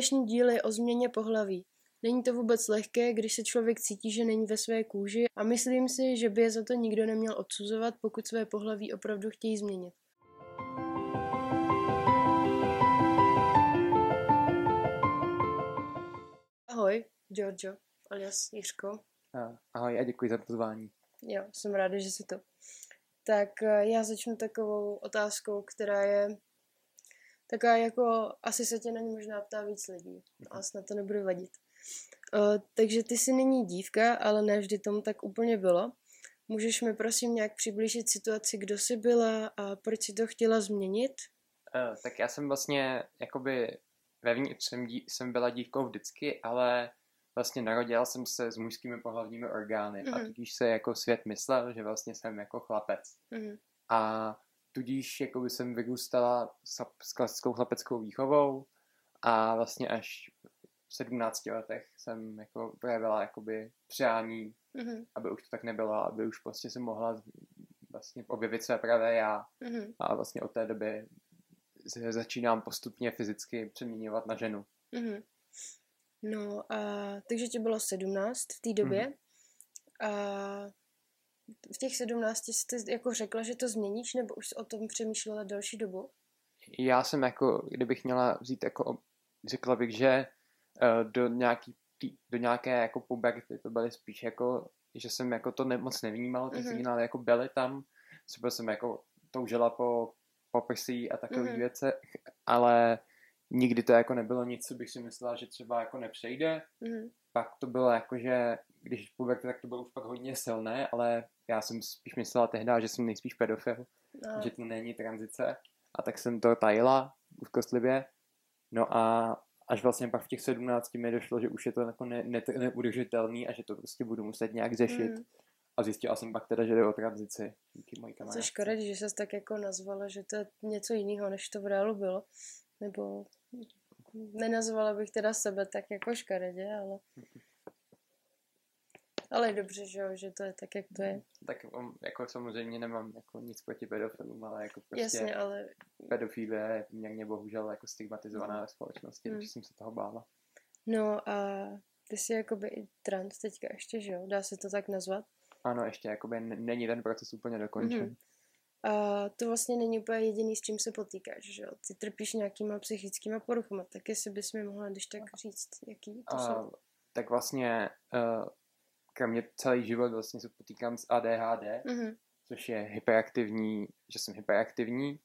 dnešní díl je o změně pohlaví. Není to vůbec lehké, když se člověk cítí, že není ve své kůži a myslím si, že by je za to nikdo neměl odsuzovat, pokud své pohlaví opravdu chtějí změnit. Ahoj, Giorgio, alias Jiřko. Ahoj a děkuji za pozvání. Jo, jsem ráda, že jsi to. Tak eh, já začnu takovou otázkou, která je taková jako, asi se tě na ní možná ptá víc lidí a snad to nebude vadit. Uh, takže ty jsi nyní dívka, ale ne vždy tomu tak úplně bylo. Můžeš mi prosím nějak přiblížit situaci, kdo jsi byla a proč jsi to chtěla změnit? Uh, tak já jsem vlastně, jakoby vevnitř jsem, dí, jsem byla dívkou vždycky, ale vlastně narodila jsem se s mužskými pohlavními orgány mm-hmm. a mhm. tudíž se jako svět myslel, že vlastně jsem jako chlapec. Mm-hmm. A tudíž jako by jsem vyrůstala s, s klasickou chlapeckou výchovou a vlastně až v 17 letech jsem jako projevila jakoby přání, mm-hmm. aby už to tak nebylo, aby už prostě jsem mohla vlastně objevit své pravé já mm-hmm. a vlastně od té doby začínám postupně fyzicky přeměňovat na ženu. Mm-hmm. No a takže ti bylo 17 v té době mm-hmm. a v těch 17 jsi jako řekla, že to změníš, nebo už jsi o tom přemýšlela další dobu? Já jsem jako, kdybych měla vzít jako, řekla bych, že uh, do nějaký do nějaké jako puberty to byly spíš jako, že jsem jako to ne, moc nevnímala, ty mm-hmm. signály jako byly tam, třeba jsem jako toužila po, po prsí a takových mm-hmm. věcech, ale nikdy to jako nebylo nic, co bych si myslela, že třeba jako nepřejde. Mm-hmm. Pak to bylo jako, že když puberty, tak to bylo už pak hodně silné, ale já jsem spíš myslela tehdy, že jsem nejspíš pedofil, no. že to není tranzice. A tak jsem to tajila úzkostlivě. No a až vlastně pak v těch sedmnácti mi došlo, že už je to jako ne, ne, neudržitelný a že to prostě budu muset nějak řešit. Mm. A zjistila jsem pak teda, že jde o tranzici. Díky mojí kamarádce. Což škoda, že se tak jako nazvala, že to je něco jiného, než to v reálu bylo. Nebo nenazvala bych teda sebe tak jako škaredě, ale ale je dobře, že, jo, že to je tak, jak to je. Tak um, jako samozřejmě nemám jako nic proti pedofilům, ale jako prostě Jasně, ale... pedofilie je poměrně bohužel jako stigmatizovaná mm. ve společnosti, mm. takže jsem se toho bála. No a ty jsi jakoby i trans teďka ještě, že jo? Dá se to tak nazvat? Ano, ještě jakoby není ten proces úplně dokončen. Mm. A to vlastně není úplně jediný, s čím se potýkáš, že jo? Ty trpíš nějakýma psychickýma poruchama, tak jestli bys mi mohla když tak říct, jaký to jsou? Uh, tak vlastně uh, kromě celý život vlastně se potýkám s ADHD, mm-hmm. což je hyperaktivní, že jsem hyperaktivní,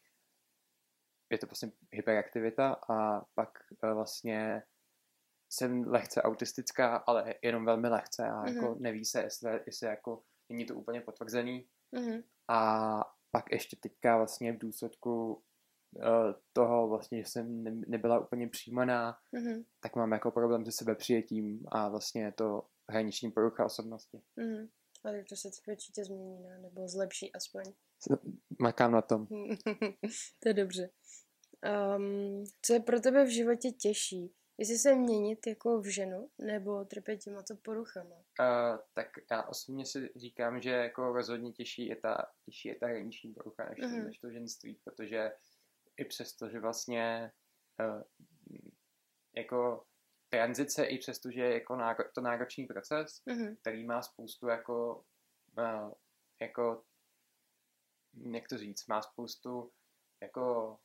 je to vlastně hyperaktivita a pak uh, vlastně jsem lehce autistická, ale jenom velmi lehce a mm-hmm. jako neví se, jestli, jestli jako není to úplně potvrzený. Mm-hmm. A pak ještě teďka vlastně v důsledku uh, toho vlastně, že jsem ne, nebyla úplně přijímaná, mm-hmm. tak mám jako problém se sebepřijetím a vlastně to hraniční porucha osobnosti. Mm-hmm. Ale to se určitě změní, ne? nebo zlepší aspoň. Makám na tom. to je dobře. Um, co je pro tebe v životě těžší? Jestli se měnit jako v ženu, nebo trpět těmato poruchama? Uh, tak já osobně si říkám, že jako rozhodně těžší je ta, těžší je ta hraniční porucha než, mm-hmm. než to ženství, protože i přesto, že vlastně uh, jako tranzice, i přesto, že je jako náro, to náročný proces, mm-hmm. který má spoustu jako, uh, jako, jak to říct, má spoustu jako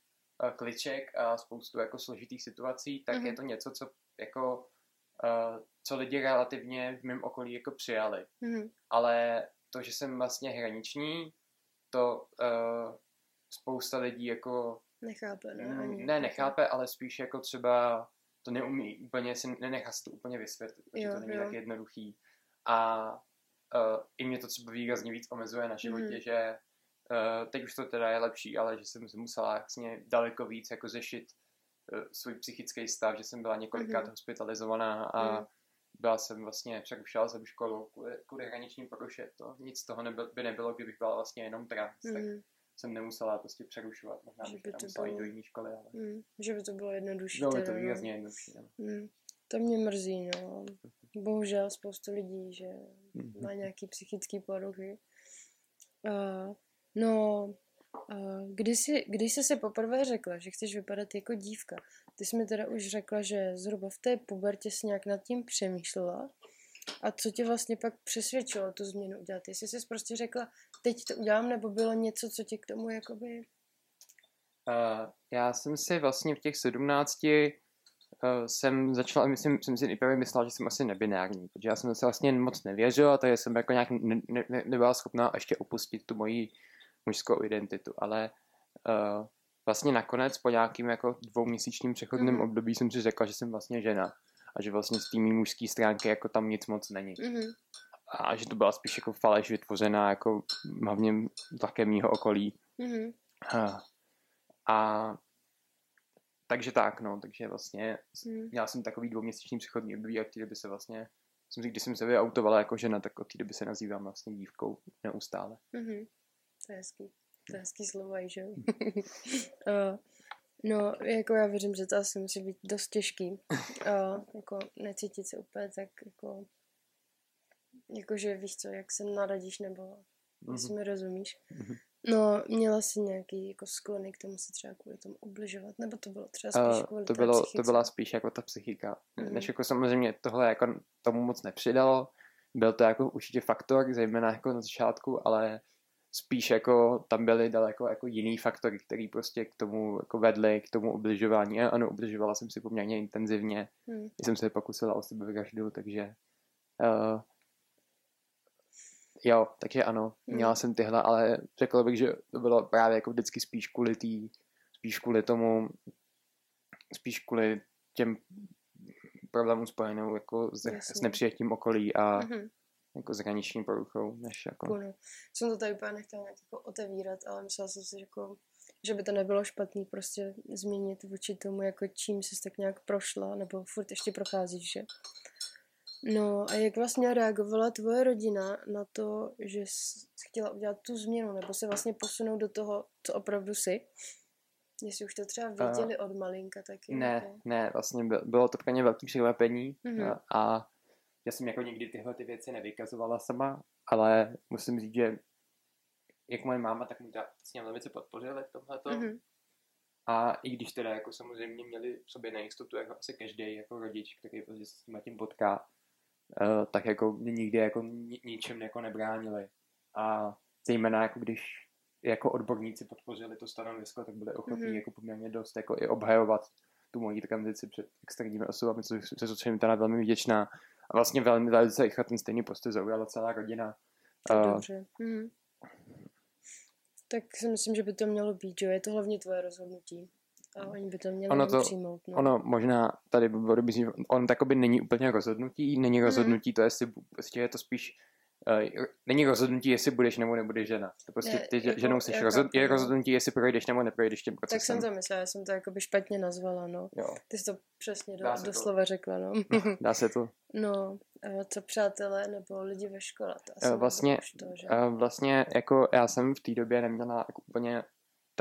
uh, kliček a spoustu jako složitých situací, tak mm-hmm. je to něco, co jako uh, co lidi relativně v mém okolí jako přijali. Mm-hmm. Ale to, že jsem vlastně hraniční, to uh, spousta lidí jako nechápe, ne? Mm, ne, nechápe, ale spíš jako třeba to neumí úplně, si nenechá si to úplně vysvětlit, protože jo, to není jo. tak jednoduchý. A uh, i mě to třeba výrazně víc omezuje na životě, mm. že uh, teď už to teda je lepší, ale že jsem musela vlastně daleko víc jako řešit uh, svůj psychický stav, že jsem byla několikrát mm. hospitalizovaná a mm. byla jsem vlastně, přerušila jsem školu kvůli, kvůli hraničním poruše. To nic z toho nebyl, by nebylo, kdybych byla vlastně jenom trans. Mm. Tak mhm jsem nemusela prostě přerušovat. Možná že by to musela bylo... jít do jiné školy, ale... Mm, že by to bylo jednodušší. Bylo by to no. výrazně jednodušší, no. Mm, to mě mrzí, no. Bohužel spoustu lidí, že mm-hmm. má nějaký psychický poruchy. Uh, no, uh, když, jsi, když jsi se poprvé řekla, že chceš vypadat jako dívka, ty jsi mi teda už řekla, že zhruba v té pubertě jsi nějak nad tím přemýšlela. A co tě vlastně pak přesvědčilo tu změnu udělat? Jestli jsi prostě řekla, teď to udělám, nebo bylo něco, co tě k tomu jakoby... Uh, já jsem si vlastně v těch sedmnácti uh, jsem začal, myslím, jsem si nejprve myslel, že jsem asi nebinární, protože já jsem se vlastně moc nevěřil, takže jsem jako nějak ne, ne, ne, nebyla schopná ještě opustit tu moji mužskou identitu, ale uh, vlastně nakonec po nějakým jako dvouměsíčním přechodném mm-hmm. období jsem si řekla, že jsem vlastně žena a že vlastně z té mužské stránky jako tam nic moc není. Mm-hmm. A že to byla spíš jako faleš vytvořená jako hlavně také mýho okolí. Mm-hmm. A, a takže tak, no, takže vlastně mm. měl jsem takový dvouměsíční přechodní období a by se vlastně, jsem si, když jsem se vyautovala jako žena, tak od té doby se nazývám vlastně dívkou neustále. Mm-hmm. To je hezký. To je hezký slovo, že jo? uh, no, jako já věřím, že to asi musí být dost těžký. Uh, jako necítit se úplně tak jako jakože víš co, jak se naradíš, nebo mm-hmm. jestli mi rozumíš. Mm-hmm. No, měla jsi nějaký jako sklony k tomu se třeba kvůli tomu obližovat, nebo to bylo třeba spíš kvůli uh, to, bylo, to byla spíš jako ta psychika. Mm-hmm. Než jako samozřejmě tohle jako tomu moc nepřidalo, byl to jako určitě faktor, zejména jako na začátku, ale spíš jako tam byly daleko jako jiný faktory, který prostě k tomu jako vedly, k tomu ubližování. A ano, ubližovala jsem si poměrně intenzivně. Hmm. Jsem se pokusila o sebevraždu, takže uh, jo, takže ano, měla jsem tyhle, ale řekl bych, že to bylo právě jako vždycky spíš kvůli tý, spíš kvůli tomu, spíš kvůli těm problémům spojenou jako s, s nepřijetím okolí a hmm jako s hraniční poruchou, než jako... Cool. Jsem to tady úplně nechtěla nějak jako otevírat, ale myslela jsem si, jako, že by to nebylo špatný prostě změnit vůči tomu, jako čím jsi tak nějak prošla, nebo furt ještě procházíš, že? No a jak vlastně reagovala tvoje rodina na to, že jsi chtěla udělat tu změnu, nebo se vlastně posunout do toho, co opravdu jsi? Jestli už to třeba věděli uh, od malinka taky. Ne, nebo? ne, vlastně bylo to pro ně velký překvapení mm-hmm. a, já jsem jako nikdy tyhle ty věci nevykazovala sama, ale musím říct, že jak moje máma, tak táta mě velmi podpořili v tomhle. Mm-hmm. A i když teda jako samozřejmě měli v sobě nejistotu, jako asi každý jako rodič, který prostě s tím tím potká, tak jako mě nikdy jako ni- ničem jako nebránili. A zejména jako když jako odborníci podpořili to stanovisko, tak byli ochotní mm-hmm. jako poměrně dost jako i obhajovat tu moji tranzici před externími osobami, což, což jsem teda velmi vděčná. A vlastně velmi velice rychle ten stejný postoj zaujala celá rodina. Uh, dobře. Hmm. Tak si myslím, že by to mělo být, že je to hlavně tvoje rozhodnutí. A oni by to měli ono to, přijmout. No. Ono možná tady by bylo dobrý, on takoby není úplně rozhodnutí, není mhm. rozhodnutí, mm. to jestli prostě je to spíš Uh, není rozhodnutí, jestli budeš nebo nebudeš žena. To prostě ty jako, ženou jsi jako, rozhod, je rozhodnutí, jestli projdeš nebo neprojdeš tím procesem. Tak jsem to myslela, já jsem to jakoby špatně nazvala, no. Jo. Ty jsi to přesně do, doslova to. řekla, no. Dá se to. No, co přátelé nebo lidi ve škole, to asi vlastně, to, že? vlastně jako já jsem v té době neměla jako úplně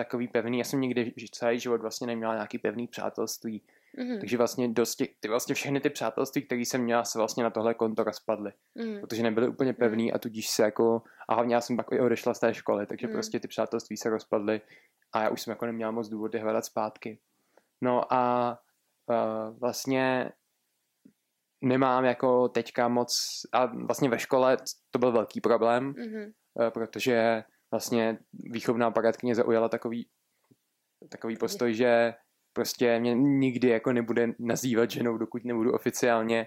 takový pevný, já jsem nikdy celý život vlastně neměla nějaký pevný přátelství, Mm-hmm. Takže vlastně dost těch, ty vlastně všechny ty přátelství, které jsem měla, se vlastně na tohle konto rozpadly. Mm-hmm. Protože nebyly úplně pevný mm-hmm. a tudíž se jako, a hlavně já jsem pak i odešla z té školy, takže mm-hmm. prostě ty přátelství se rozpadly a já už jsem jako neměla moc důvody hledat zpátky. No a uh, vlastně nemám jako teďka moc, a vlastně ve škole to byl velký problém, mm-hmm. uh, protože vlastně výchovná poradkyně zaujala takový takový postoj, že prostě mě nikdy jako nebude nazývat ženou, dokud nebudu oficiálně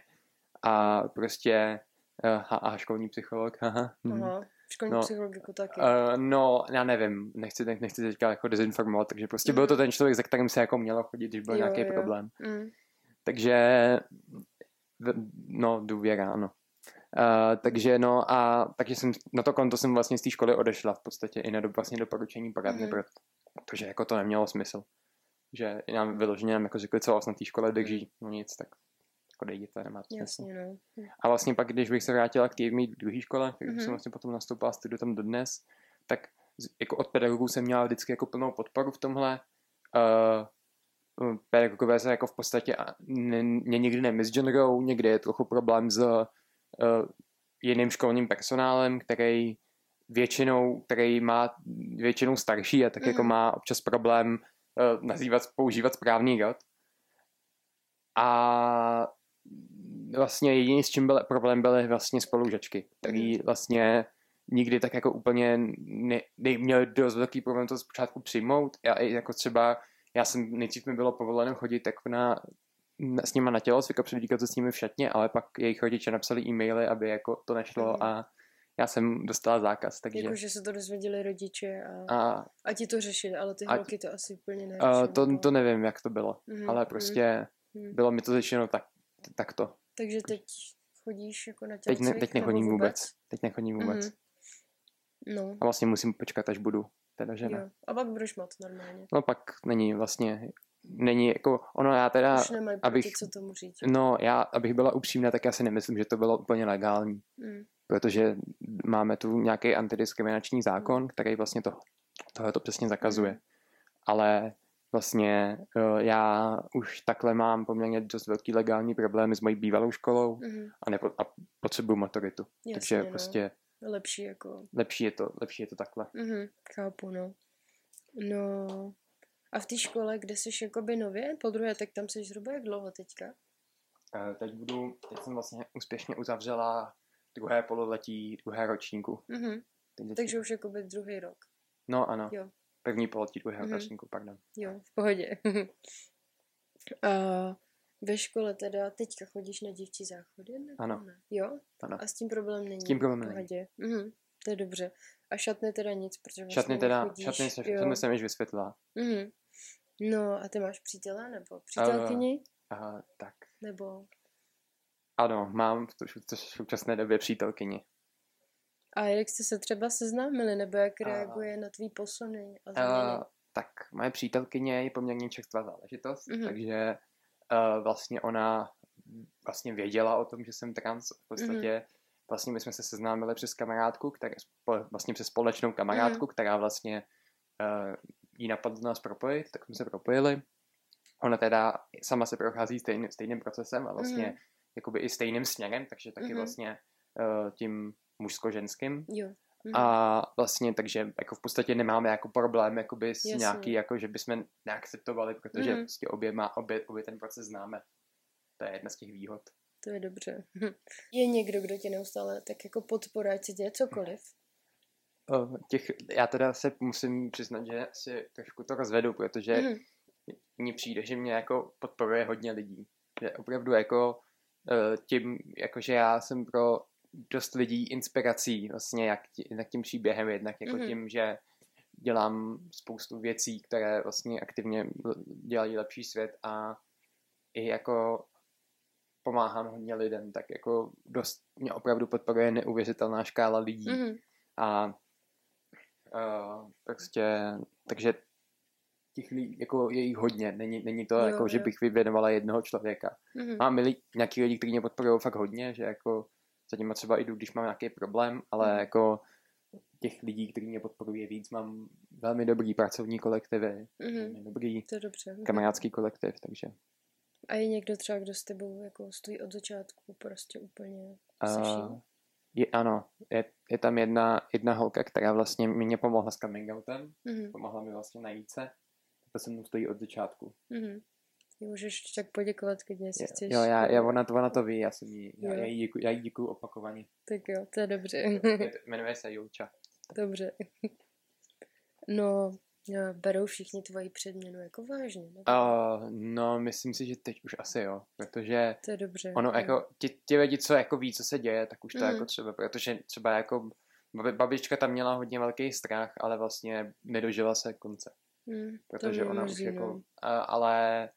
a prostě uh, a školní psycholog, aha. Mhm. Aha, školní no, psycholog jako taky. Uh, no, já nevím, nechci, nechci teďka jako dezinformovat, takže prostě mm. byl to ten člověk, za kterým se jako mělo chodit, když byl jo, nějaký jo. problém. Mm. Takže, no, důvěra, ano. Uh, takže no a takže jsem, na to konto jsem vlastně z té školy odešla v podstatě i na do, vlastně doporučení poradny, mm. protože jako to nemělo smysl že nám vyloženě nám jako řekli, co vás na té škole drží, no nic, tak jako dejte, nemá to Jasně, no. A vlastně pak, když bych se vrátila k té mý druhé škole, když mm-hmm. jsem vlastně potom nastoupila a studuju tam dodnes, tak jako od pedagogů jsem měla vždycky jako plnou podporu v tomhle. Uh, pedagogové se jako v podstatě mě nikdy nemisgenrou, někdy je trochu problém s jiným školním personálem, který většinou, který má většinou starší a tak mm. jako má občas problém uh, nazývat, používat správný rod. a vlastně jediný, s čím byl problém, byly vlastně spolužačky, který vlastně nikdy tak jako úplně ne, neměl dost velký problém to zpočátku přijmout. Já i jako třeba, já jsem nejdřív mi bylo povoleno chodit jako na s nima na tělocvik předvíkat to s nimi v šatně, ale pak jejich rodiče napsali e-maily, aby jako to nešlo mm. a já jsem dostala zákaz, takže... Jako, že se to dozvěděli rodiče a, a, a ti to řešili, ale ty a- holky to asi úplně ne. a to, to nevím, jak to bylo, Mhm, ale mhm. prostě Mhm. bylo mi to řečeno tak, takto. Takže teď chodíš jako na Teď, ne, tělocvik, teď nechodím vůbec. Teď nechodím vůbec. Mhm. No, A vlastně musím počkat, až budu. Teda, že ne. jo. A pak budeš moc normálně. No pak není vlastně, není jako, ono já teda, Už nemají proti abych- co tomu říct. no já, abych byla upřímná, tak já si nemyslím, že to bylo úplně legální, Mm. protože máme tu nějaký antidiskriminační zákon, který vlastně to, tohle to přesně zakazuje. Mhm. Ale vlastně eh, já už takhle mám poměrně dost velký legální problémy s mojí bývalou školou Mhm. a, nepo, a potřebuju maturitu. Jasně, Takže no. prostě Lepší jako... lepší je to, lepší je to takhle. Mhm, chápu, no. No... A v té škole, kde jsi jakoby nově, po druhé, tak tam jsi zhruba jak dlouho teďka? Eh, Teď budu, teď jsem vlastně úspěšně uzavřela druhé pololetí, druhé ročníku. Mhm. Teď teď- Takže už jakoby druhý rok. No ano, Jo. první pololetí druhého Mhm. ročníku, pardon. Jo, v pohodě. A ve škole teda teďka chodíš na dívčí záchody? Nebo Ano. Ne? Jo? Ano. A s tím problém není? S tím problém v není. pohodě. Mhm. To je dobře. A šatny teda nic, protože vlastně Šatny teda, nechodíš, šatny se, jo. jsem již vysvětlila. Mhm. No a ty máš přítele nebo přítelkyni? Uh, tak, Nebo... ano, mám v, v současné době přítelkyni. A jak jste se třeba seznámili, nebo jak A- reaguje na tvý posuny a změny? Uh, tak, moje přítelkyně je poměrně čerstvá záležitost, Mhm. takže uh, vlastně ona vlastně věděla o tom, že jsem trans. V podstatě Mhm. vlastně my jsme se seznámili přes kamarádku, které, vlastně přes společnou kamarádku, která vlastně uh, jí napadlo nás propojit, tak jsme se propojili. Ona teda sama se prochází stejný, stejným procesem a vlastně Mhm. jakoby i stejným směrem, takže taky Mhm. vlastně uh, tím mužsko-ženským. Jo. Mhm. A vlastně, takže jako v podstatě nemáme jako problém jakoby s Jasně. nějaký, jako že bychom neakceptovali, protože Mhm. prostě obě, má, obě, obě ten proces známe. To je jedna z těch výhod. To je dobře. Je někdo, kdo tě neustále tak jako podporuje, ať se děje cokoliv? Uh, těch, já teda se musím přiznat, že si trošku to rozvedu, protože Mhm. mně přijde, že mě jako podporuje hodně lidí. Že opravdu jako uh, tím, jakože já jsem pro dost lidí inspirací vlastně jak, tí- jednak tím příběhem, jednak jako Mhm. tím, že dělám spoustu věcí, které vlastně aktivně dělají lepší svět a i jako pomáhám hodně lidem, tak jako dost mě opravdu podporuje neuvěřitelná škála lidí Mhm. a uh, prostě, takže těch lidí, jako je jich hodně, není, není to Jo, jako, že jo. bych vyvěnovala jednoho člověka. Mhm. Mám lidi, nějaký lidi, kteří mě podporují fakt hodně, že jako za těma třeba jdu, když mám nějaký problém, ale Mhm. jako těch lidí, kteří mě podporují je víc, mám velmi dobrý pracovní kolektivy, Mhm. velmi dobrý To je dobře. Mhm. kamarádský kolektiv, takže A je někdo třeba, kdo s tebou jako stojí od začátku prostě úplně uh? Je, ano, je, je tam jedna, jedna holka, která vlastně mě pomohla s coming outem, Mhm. pomohla mi vlastně najít se, to se mnou stojí od začátku. Mhm. Ty můžeš tak poděkovat, jestli Jo, chceš. jo, já, já ona, to, ona to ví, já jsem jí, já, já jí děkuju, já jí děkuju opakovaně. Tak jo, to je dobře. Jmenuje se Julča. dobře. No, jo, berou všichni tvoji předměnu jako vážně. Uh, no, myslím si, že teď už asi jo, protože To je dobře. ono jo. jako, ti, ti lidi, co jako ví, co se děje, tak už to Mhm. jako třeba, protože třeba jako babi- babička tam měla hodně velký strach, ale vlastně nedožila se konce, to protože ona už mrzí, jako, no. a, ale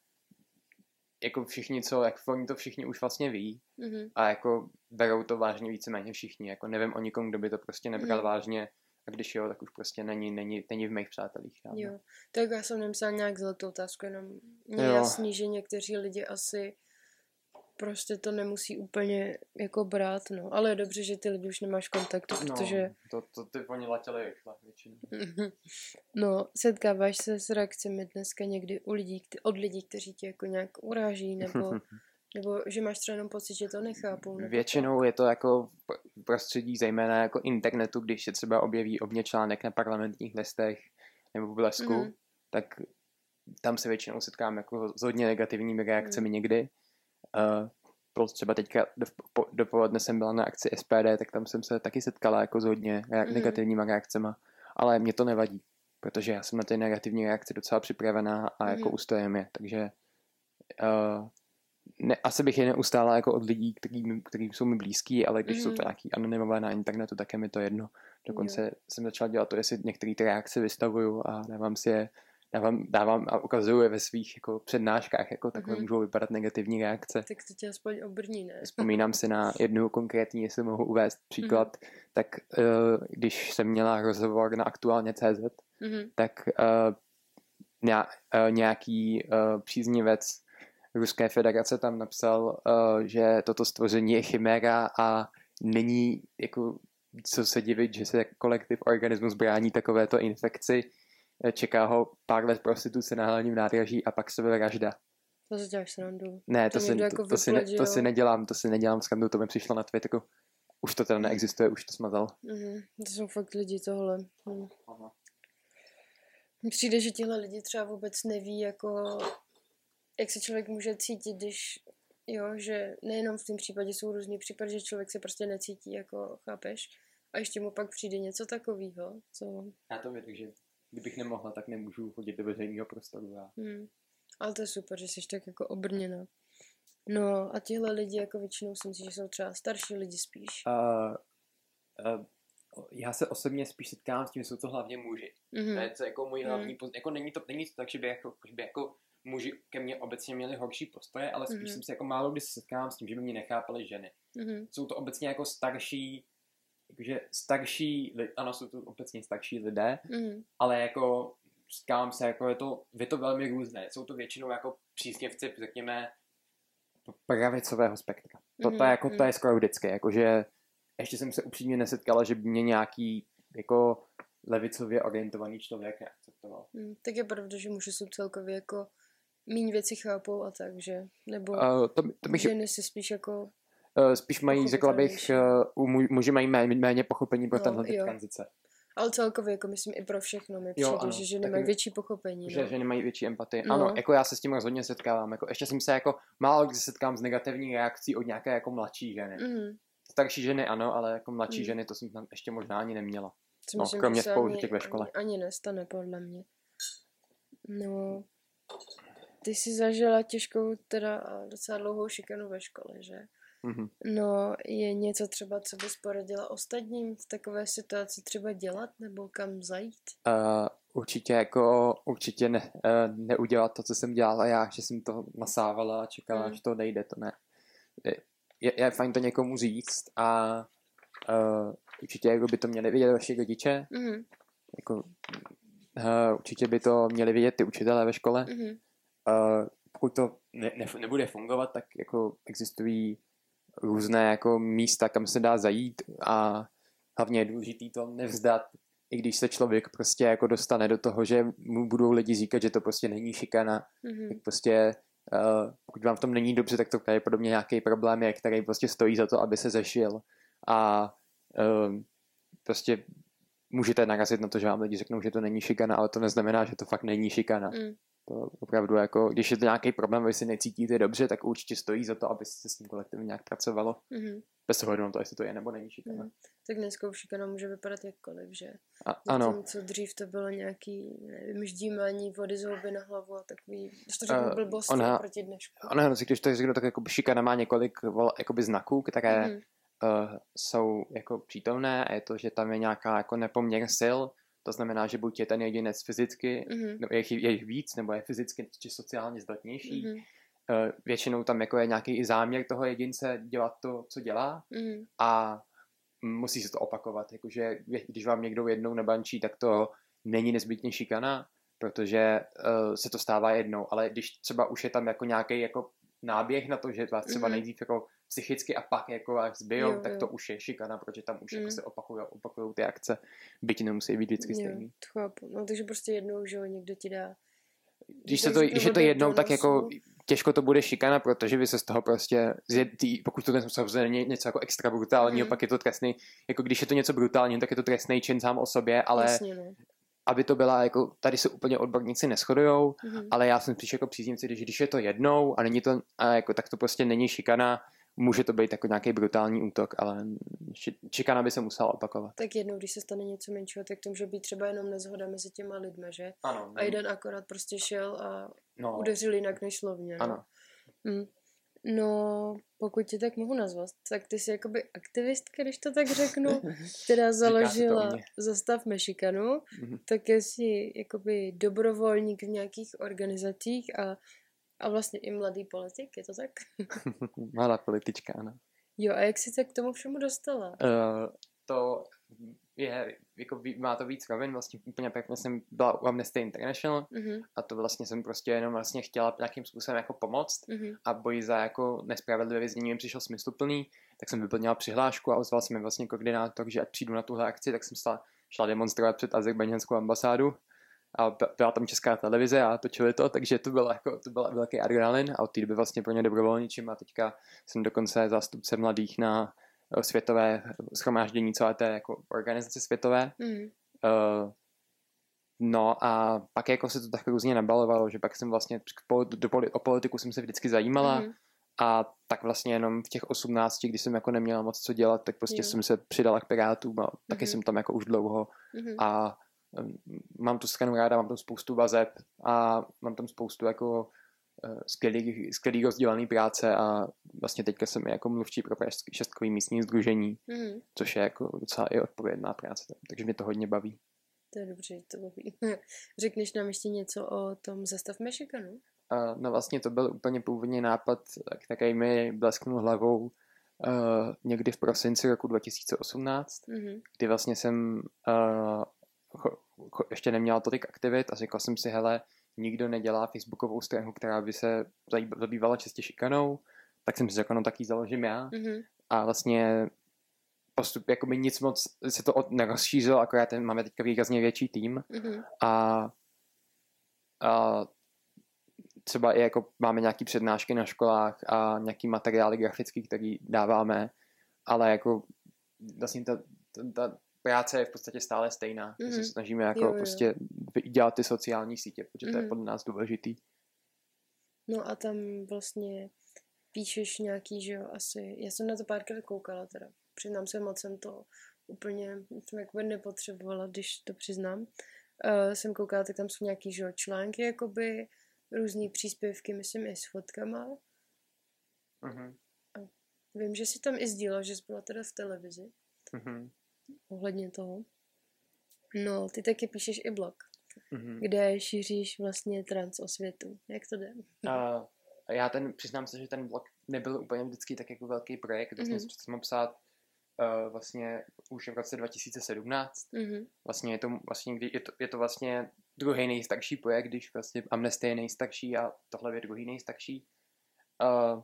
jako všichni, co, jak oni to všichni už vlastně ví Mhm. a jako berou to vážně víceméně všichni, jako nevím o nikom, kdo by to prostě nebral Mhm. vážně a když jo, tak už prostě není, není, není v mých přátelích. žádný. Jo, tak já jsem nemyslela nějak zlatou otázku, jenom mě Jo. jasný, že někteří lidi asi prostě to nemusí úplně jako brát, no. Ale je dobře, že ty lidi už nemáš kontaktu, protože No, to, to ty oni letěli rychle většinou. no, setkáváš se s reakcemi dneska někdy u lidí, od lidí, kteří tě jako nějak uráží, nebo, nebo že máš třeba jenom pocit, že to nechápou. Nebo Většinou je to jako v prostředí zejména jako internetu, když se třeba objeví o mě článek na parlamentních listech nebo v blesku, Mhm. tak tam se většinou setkám jako s hodně negativními reakcemi někdy. uh, plus třeba teďka do, dopoledne jsem byla na akci SPD, tak tam jsem se taky setkala jako s hodně reak- mm. negativníma reakcema, ale mě to nevadí, protože já jsem na ty negativní reakce docela připravená a mm. jako ustojem je, takže uh, ne, asi bych je neustála jako od lidí, který, který jsou mi blízký, ale když mm. jsou to nějaký anonymové na internetu, tak je mi to jedno. Dokonce mm. jsem začala dělat to, jestli některé ty reakce vystavuju a dávám si je dávám, dávám a ukazuju je ve svých jako přednáškách, jako takhle mm-hmm. můžou vypadat negativní reakce. Tak to tě aspoň obrní, ne? Vzpomínám si na jednu konkrétní, jestli mohu uvést příklad, mm-hmm. tak uh, když jsem měla rozhovor na aktuálně CZ, mm-hmm. tak uh, nějaký uh, příznivec Ruské federace tam napsal, uh, že toto stvoření je chiméra a není jako co se divit, že se kolektiv organismus brání takovéto infekci, Eh, čeká ho pár let prostituce na hlavním nádraží a pak vražda. To si děláš srandu. Ne, to, to, si, jako to, to, si ne, to si nedělám, to si nedělám srandu, to mi přišlo na Twitteru. Už to teda neexistuje, už to smazal. Mm-hmm. To jsou fakt lidi tohle. Mně přijde, že tihle lidi třeba vůbec neví, jako, jak se člověk může cítit, když, jo, že nejenom v tom případě jsou různý případy, že člověk se prostě necítí, jako, chápeš? A ještě mu pak přijde něco takového, co... Já to vydržím kdybych nemohla, tak nemůžu chodit do veřejného prostoru. Já. Hmm. Ale to je super, že jsi tak jako obrněna. No a tihle lidi jako většinou si myslím, že jsou třeba starší lidi spíš. Uh, uh, já se osobně spíš setkávám s tím, že jsou to hlavně muži. Mm-hmm. To je to jako můj hlavní mm. poz... jako není to, není to tak, že by jako, že by jako muži ke mně obecně měli horší postoje, ale spíš mm-hmm. jsem se jako málo kdy setkávám s tím, že by mě nechápali ženy. Mm-hmm. Jsou to obecně jako starší jakože starší, ano, jsou to obecně starší lidé, mm. ale jako říkám se, jako je to, je to velmi různé. Jsou to většinou jako přísněvci, řekněme, pravicového spektra. To, mm, to, je jako, to je skoro vždycky, jakože ještě jsem se upřímně nesetkala, že by mě nějaký jako levicově orientovaný člověk neakceptoval. Mm, tak je pravda, že muži jsou celkově jako méně věci chápou a tak, že? Nebo uh, to, to bych... ženy si spíš jako Eh, spíš mají, řekla bych, uh, muži mají méně, méně pochopení pro no, tenhle typ tranzice. Ale celkově, jako myslím, i pro všechno mi přijde, jo, ano, že ženy mají větší pochopení. Že no. ženy mají větší empatii. No. Ano, jako já se s tím rozhodně setkávám. Jako, ještě jsem se jako málo kdy setkám s negativní reakcí od nějaké jako mladší ženy. Mm. Starší ženy ano, ale jako mladší mm. ženy to jsem tam ještě možná ani neměla. Co no, myslím, kromě spouštěk ve škole. Ani, ani nestane, podle mě. No, ty jsi zažila těžkou, teda docela dlouhou šikanu ve škole, že? Mm-hmm. No, je něco třeba, co bys poradila ostatním v takové situaci třeba dělat nebo kam zajít? Uh, určitě jako, určitě ne, uh, neudělat to, co jsem dělala já, že jsem to nasávala a čekala, mm. že to nejde, to ne. Je, je fajn to někomu říct a uh, určitě jako by to měli vidět vaši rodiče, mm. jako, uh, určitě by to měli vidět ty učitelé ve škole. Mm. Uh, pokud to ne, ne, nebude fungovat, tak jako existují různé jako místa, kam se dá zajít a hlavně je důležité to nevzdat, i když se člověk prostě jako dostane do toho, že mu budou lidi říkat, že to prostě není šikana, mm-hmm. tak prostě uh, pokud vám v tom není dobře, tak to podobně nějaký problém je, který prostě stojí za to, aby se zešil a uh, prostě můžete narazit na to, že vám lidi řeknou, že to není šikana, ale to neznamená, že to fakt není šikana. Mm. To opravdu jako, když je to nějaký problém, vy si necítíte dobře, tak určitě stojí za to, aby se s tím kolektivem nějak pracovalo. Mm-hmm. Bez ohledu na to, jestli to je nebo není šikana. Mm. Tak dneska už šikana může vypadat jakkoliv, že? A, ano. Tím, co dřív to bylo nějaký, nevím, ždímání vody z houby na hlavu a takový, když to řeknu uh, blbost ona, proti dnešku. Ona, když to řeknu, tak jako šikana má několik jakoby znaků, které mm-hmm. uh, jsou jako přítomné a je to, že tam je nějaká jako nepoměr sil, to znamená, že buď je ten jedinec fyzicky, mm-hmm. nebo je, je jich víc, nebo je fyzicky či sociálně zdatnější. Mm-hmm. Většinou tam jako je nějaký i záměr toho jedince dělat to, co dělá mm-hmm. a musí se to opakovat. Jakože když vám někdo jednou nebančí, tak to není nezbytně šikana, protože uh, se to stává jednou, ale když třeba už je tam jako nějaký jako náběh na to, že vás třeba mm-hmm. nejdřív jako psychicky a pak jako vás zbijou, jo, tak jo. to už je šikana, protože tam už mm. jako se opakují opakují ty akce, byť nemusí být vždycky stejný. Jo, chápu. No takže prostě jednou, že jo, někdo ti dá když, se to, když je to jednou, tak jako těžko to bude šikana, protože vy se z toho prostě, tý, pokud to samozřejmě něco jako extra brutálního, mm. pak je to trestný, jako když je to něco brutální, tak je to trestný čin sám o sobě, ale Jasně, no. aby to byla jako, tady se úplně odborníci neschodujou, Mhm. ale já jsem spíš jako příznivci, když, když je to jednou a není to, a jako, tak to prostě není šikana, může to být jako nějaký brutální útok, ale šikana by se musela opakovat. Tak jednou, když se stane něco menšího, tak to může být třeba jenom nezhoda mezi těma lidma, že? Ano, A jeden akorát prostě šel a no, udeřil jinak než slovně. No. ano. Mm. No, pokud tě tak mohu nazvat, tak ty jsi jakoby aktivistka, když to tak řeknu, která založila mě. Zastav Mexikanu, Mhm. tak jsi jakoby dobrovolník v nějakých organizacích a, a vlastně i mladý politik, je to tak? Mladá politička, ano. Jo, a jak jsi se k tomu všemu dostala? Uh, to je, jako má to víc rovin, vlastně úplně pěkně jsem byla u Amnesty International Mhm, a to vlastně jsem prostě jenom vlastně chtěla nějakým způsobem jako pomoct mhm, a boj za jako nespravedlivé věznění mi přišel smysluplný, tak jsem vyplnila přihlášku a ozval se mi vlastně koordinátor, že ať přijdu na tuhle akci, tak jsem šla, šla demonstrovat před azerbajdžanskou ambasádu a byla tam česká televize a točili to, takže to bylo jako, to byl velký adrenalin a od té doby vlastně pro ně dobrovolničím a teďka jsem dokonce zástupce mladých na eh, světové schromáždění celé té jako organizace světové. mhm, Uh, no a pak jako se to tak různě nabalovalo, že pak jsem vlastně do, poli- o politiku jsem se vždycky zajímala mhm. a tak vlastně jenom v těch 18, kdy jsem jako neměla moc co dělat, tak prostě Jo. jsem se přidala k Pirátům a taky Mhm. jsem tam jako už dlouho mhm. a mám tu stranu ráda, mám tam spoustu vazeb a mám tam spoustu jako skvělý, skvělý rozdělaný práce a vlastně teďka jsem jako mluvčí pro Pražský šestkový místní združení, Mhm. což je jako docela i odpovědná práce, takže mě to hodně baví. To je dobře, to baví. Řekneš nám ještě něco o tom Zastav Mexikanu? Uh, no vlastně to byl úplně původně nápad, který mi blesknul hlavou uh, někdy v prosinci roku 2018, Mhm, kdy vlastně jsem uh, ještě neměla tolik aktivit a řekl jsem si, hele, nikdo nedělá facebookovou stránku, která by se zabývala čistě šikanou, tak jsem si řekl, no tak ji založím já. Mhm, a vlastně postup, jakoby nic moc se to od, nerozšířilo, akorát ten, máme teďka výrazně větší tým. Mhm, a, a třeba i jako máme nějaký přednášky na školách a nějaký materiály grafický, který dáváme, ale jako vlastně ta, ta, ta práce je v podstatě stále stejná. Mm-hmm. Mhm. se snažíme jako Jo, jo. prostě dělat ty sociální sítě, protože to je Mhm. podle nás důležitý. No a tam vlastně píšeš nějaký, že jo, asi, já jsem na to párkrát koukala teda, přiznám se, moc jsem to úplně, jsem jakoby nepotřebovala, když to přiznám. Uh, jsem koukala, tak tam jsou nějaký, že jo, články, jakoby, různý příspěvky, myslím, i s fotkama. Mm-hmm. Vím, že si tam i sdílel, že jsi byla teda v televizi, Mm-hmm. Ohledně toho. No, ty taky píšeš i blog, Mm-hmm. kde šíříš vlastně trans osvětu. Jak to jde? A já ten, přiznám se, že ten blog nebyl úplně vždycky tak jako velký projekt, vlastně Mhm. mm-hmm. jsem psát uh, vlastně už v roce 2017. Mhm, Vlastně je to, vlastně, je to, je to vlastně druhý nejstarší projekt, když vlastně Amnesty je nejstarší a tohle je druhý nejstarší. Uh,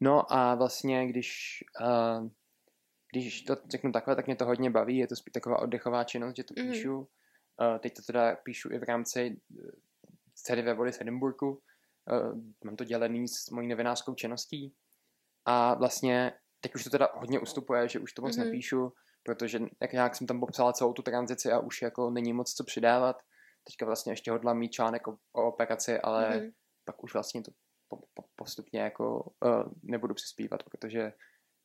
no a vlastně, když, uh, když to řeknu takhle, tak mě to hodně baví, je to spíš taková oddechová činnost, že to Mhm. píšu. Uh, teď to teda píšu i v rámci uh, dcery ve vody z Edinburghu. Uh, mám to dělený s mojí novinářskou činností. A vlastně teď už to teda hodně ustupuje, že už to moc Mhm. nepíšu, protože jak nějak jsem tam popsala celou tu tranzici a už jako není moc co přidávat. Teďka vlastně ještě hodlám mít článek o, o operaci, ale mhm. pak už vlastně to po, po, postupně jako uh, nebudu přispívat, protože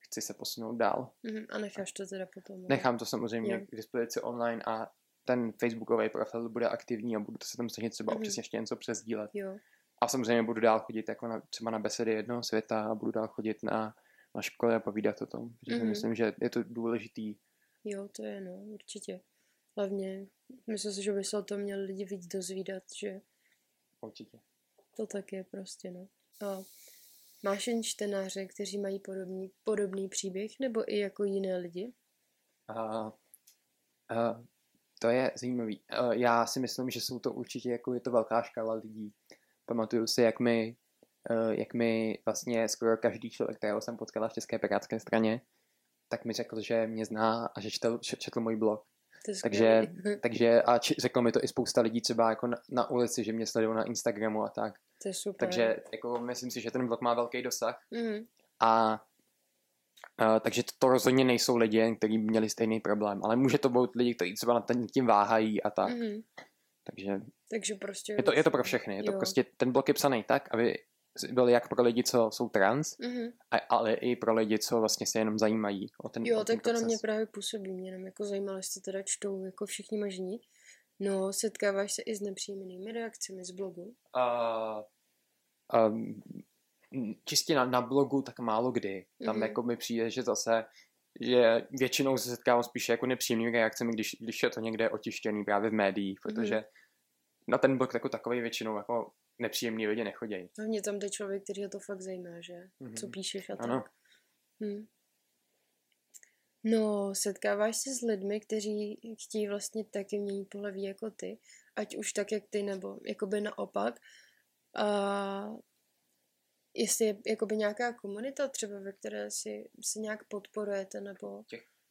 chci se posunout dál. Mhm, A necháš to teda potom. no? Nechám to samozřejmě Jo. k dispozici online a ten facebookový profil bude aktivní a budu to se tam snažit třeba Mhm. občas ještě něco přesdílet. Jo. A samozřejmě budu dál chodit jako na, třeba na besedy jednoho světa a budu dál chodit na, na školy a povídat o tom. Protože si Mhm. myslím, že je to důležitý. Jo, to je, no, určitě. Hlavně, myslím si, že by se o tom měli lidi víc dozvídat, že Určitě. to tak je prostě, no. A máš jen čtenáře, kteří mají podobný, podobný příběh, nebo i jako jiné lidi? A, a, to je zajímavý. A, já si myslím, že jsou to určitě jako je to velká škála lidí. Pamatuju si, jak mi, eh, jak mi vlastně skoro každý člověk, kterého jsem potkala v České pirátské straně, tak mi řekl, že mě zná a že četl, četl můj blog. Takže, takže a či, řeklo mi to i spousta lidí třeba jako na, na ulici, že mě sledují na Instagramu a tak. To je super. Takže jako myslím si, že ten blog má velký dosah Mhm. a Uh, takže to, to rozhodně nejsou lidi, kteří měli stejný problém, ale může to být lidi, kteří třeba nad tím váhají a tak. Mhm. Takže Takže prostě... je to, je to pro všechny. Je to prostě, ten blok je psaný tak, aby byl jak pro lidi, co jsou trans, Mhm. a, ale i pro lidi, co vlastně se jenom zajímají o ten, Jo, o ten tak to na proces. mě právě působí. Mě jenom jako zajímalo, jestli to teda čtou jako všichni možní. No, setkáváš se i s nepříjemnými reakcemi z blogu. Uh, um, čistě na, na blogu tak málo kdy. Tam Mhm. jako mi přijde, že zase že většinou se setkávám spíše jako nepříjemnými reakcemi, když, když je to někde otištěný právě v médiích, protože Mhm. na ten blog jako takový většinou jako nepříjemní lidi nechodí. Hlavně tam jde člověk, který ho to fakt zajímá, že? Mhm. Co píšeš a Ano. tak. No, setkáváš se s lidmi, kteří chtějí vlastně taky měnit pohlaví jako ty, ať už tak, jak ty, nebo jakoby naopak. A jestli je jakoby nějaká komunita třeba, ve které si, si nějak podporujete, nebo...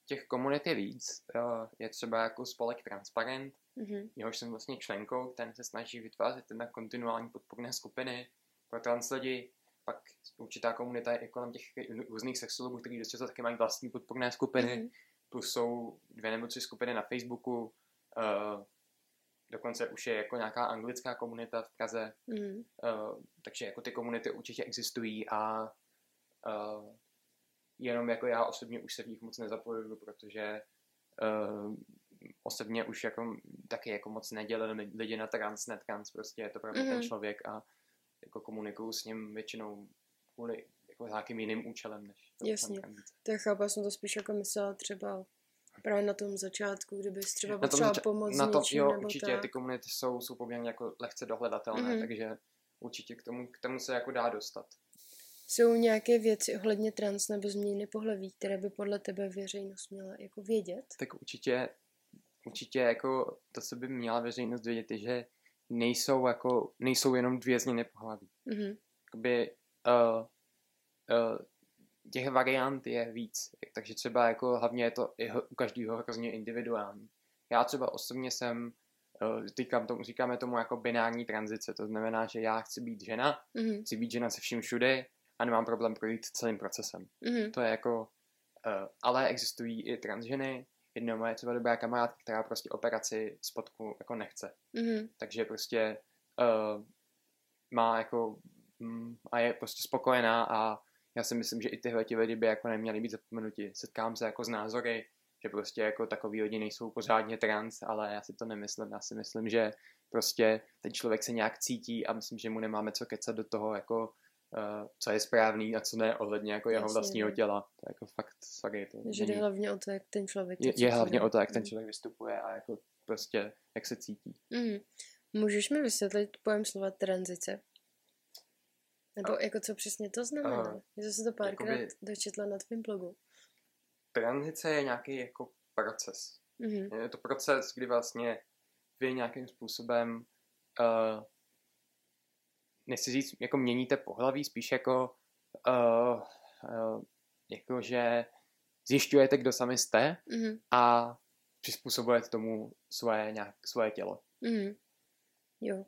Těch komunit je víc. Uh, je třeba jako spolek Transparent, Mhm. jehož jsem vlastně členkou, ten se snaží vytvářet na kontinuální podporné skupiny pro trans lidi. Pak určitá komunita je kolem těch různých sexologů, kteří dost často taky mají vlastní podporné skupiny. Mhm. Plus jsou dvě nebo tři skupiny na Facebooku. Uh, dokonce už je jako nějaká anglická komunita v Praze. Mhm. Uh, takže jako ty komunity určitě existují a uh, jenom jako já osobně už se v nich moc nezapojuju, protože uh, osobně už jako taky jako moc nedělím lidi na trans, netrans, prostě je to právě mm-hmm. ten Mhm. člověk a jako komunikuju s ním většinou kvůli jako nějakým jiným účelem, než to Jasně. To je chápu, já jsem to spíš jako myslela třeba právě na tom začátku, kdybys třeba zača- pomoct na s tom něčím, jo, nebo určitě tak. ty komunity jsou, jsou poměrně jako lehce dohledatelné, Mhm. mm-hmm. takže určitě k tomu, k tomu se jako dá dostat. Jsou nějaké věci ohledně trans nebo změny pohlaví, které by podle tebe veřejnost měla jako vědět? tak určitě, určitě jako to, co by měla veřejnost vědět, je, že nejsou jako, nejsou jenom dvě změny pohlaví. Mhm. Jakoby, uh, uh, těch variant je víc, takže třeba jako hlavně je to i u každého hrozně individuální. Já třeba osobně jsem, uh, říkám tomu, říkáme tomu jako binární tranzice, to znamená, že já chci být žena, Mhm. chci být žena se vším všude a nemám problém projít celým procesem. Mhm. To je jako, uh, ale existují i transženy. Jedna moje třeba dobrá kamarádka, která prostě operaci spodku jako nechce. Mhm. Takže prostě uh, má jako mm, a je prostě spokojená a já si myslím, že i tyhle ti lidi by jako neměli být zapomenuti. Setkám se jako s názory, že prostě jako takový lidi nejsou pořádně trans, ale já si to nemyslím. Já si myslím, že prostě ten člověk se nějak cítí a myslím, že mu nemáme co kecat do toho, jako co je správný a co ne ohledně jako jeho Jasně, vlastního no. těla. To je jako fakt, sorry, to Že jde hlavně o to, jak ten člověk je, je hlavně no. o to, jak ten Mhm. člověk vystupuje a jako prostě, jak se cítí. Mhm. Můžeš mi vysvětlit pojem slova tranzice? Nebo jako co přesně to znamená? A, Já jsem se to párkrát jakoby- dočetla na tvém blogu. Tranzice je nějaký jako proces. Mhm. Je to proces, kdy vlastně vy nějakým způsobem uh, nechci říct, jako měníte pohlaví, spíš jako uh, uh, jako že zjišťujete, kdo sami jste Mhm. a přizpůsobujete tomu svoje, nějak, svoje tělo. Mhm. Jo.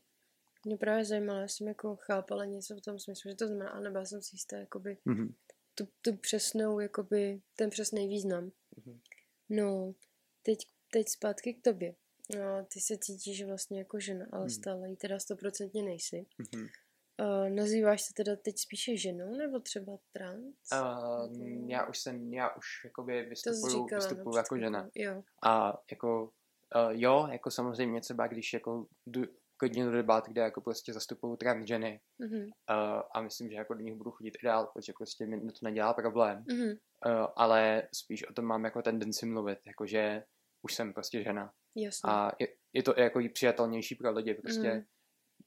Mě právě zajímalo, já jsem jako chápala něco v tom smyslu, že to znamená, ale nebyla jsem si jistá, jakoby Mm-hmm. tu, tu přesnou, jakoby ten přesný význam. Mhm. No, teď, teď zpátky k tobě. No, ty se cítíš vlastně jako žena, ale Mhm. stále jí teda stoprocentně nejsi. Mm-hmm. Uh, nazýváš se teda teď spíše ženou, nebo třeba trans? Uh, Nebo- já už jsem, já už jakoby vystupuju, říkala vystupuju jako žena. Jo. A jako, uh, jo, jako samozřejmě třeba, když jako jdu klidně do debat, kde jako prostě zastupuju trans ženy Mhm. uh, a myslím, že jako do nich budu chodit i dál, protože prostě mi to nedělá problém. Mhm. Uh, ale spíš o tom mám jako tendenci mluvit, jakože už jsem prostě žena. Jasně. A je, je to jako i přijatelnější pro lidi, prostě. Mhm.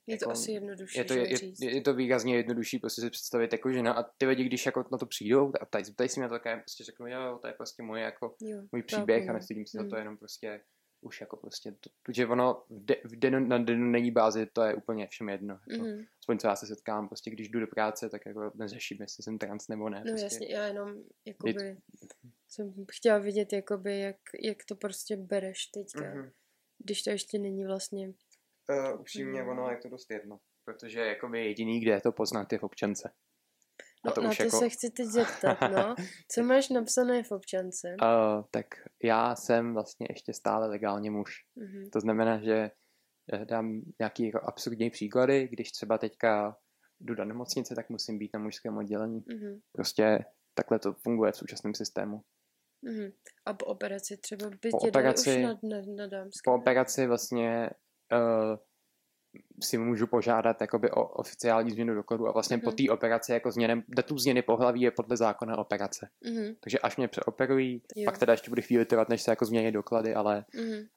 Je to jako- asi jednodušší, Je to, je, je, je to výrazně jednodušší prostě si představit jako žena a ty lidi, když jako na to přijdou a ptají, ptají se mě na to, tak já prostě řeknu, jo, to je prostě moje jako jo, můj příběh a no. nestydím se za to Mm. jenom prostě už jako prostě, to, to že ono v, de, v den, na denní bázi to je úplně všem jedno. Jako, Mhm. Aspoň co já se setkám, prostě když jdu do práce, tak jako neřeším, jestli jsem trans nebo ne. No prostě. jasně, já jenom jakoby jsem chtěla vidět, jakoby, jak, jak to prostě bereš teďka, Mhm. když to ještě není vlastně, Uh, upřímně, Mm. ono je to dost jedno. Protože jakoby jediný, kde je to poznat, je v občance. No, a to na už to jako... se chci teď zeptat, no. Co máš napsané v občance? Uh, tak já jsem vlastně ještě stále legálně muž. Mhm. To znamená, že eh, dám nějaký jako absurdní příklady, když třeba teďka jdu do nemocnice, tak musím být na mužském oddělení. Mhm. Prostě takhle to funguje v současném systému. Mhm. A po operaci třeba by Po operaci- už na, na, na dámské. Po operaci vlastně si můžu požádat jakoby o oficiální změnu dokladu a vlastně po Mhm. té operaci jako změnem, datum změny pohlaví je podle zákona operace. Mhm. Takže až mě přeoperují, Jo. pak teda ještě bude chvíli trvat, než se jako změní doklady, ale Mhm.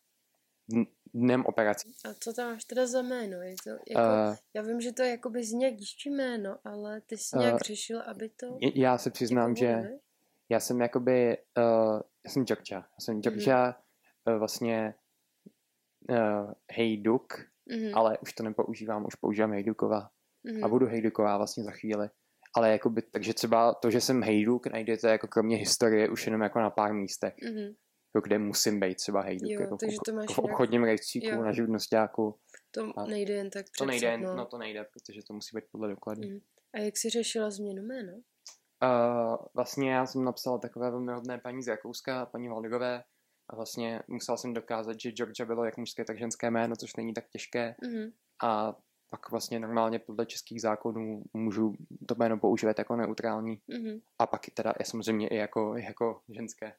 dn- dnem operací. A co tam máš teda za jméno? Je to, jako, Uh, já vím, že to je jakoby zní jak dívčí jméno, ale ty jsi nějak Eh, řešil, aby to... já se ti přiznám, že já jsem jakoby, uh, já jsem Georgia. Já jsem Georgia uh, vlastně uh, Hejduk, Mhm. ale už to nepoužívám, už používám Hejdukova. Mhm. a budu Hejduková vlastně za chvíli. Ale jakoby, takže třeba to, že jsem Hejduk, najdete jako kromě historie už jenom jako na pár místech, Mhm. jako kde musím být třeba Hejduk, Jo, jako v, takže to máš v obchodním rejstříku, jo. na živnostáku. To A nejde jen tak To nejde, přepsat, no. to nejde, protože to musí být podle dokladů. Mhm. A jak jsi řešila změnu jména? Uh, vlastně já jsem napsal takové velmi hodné paní z Rakouska, paní Valdigové, a vlastně musel jsem dokázat, že Georgia bylo jak mužské, tak ženské jméno, což není tak těžké. Mhm. A pak vlastně normálně podle českých zákonů můžu to jméno používat jako neutrální. Mhm. A pak teda je samozřejmě i jako, jako ženské.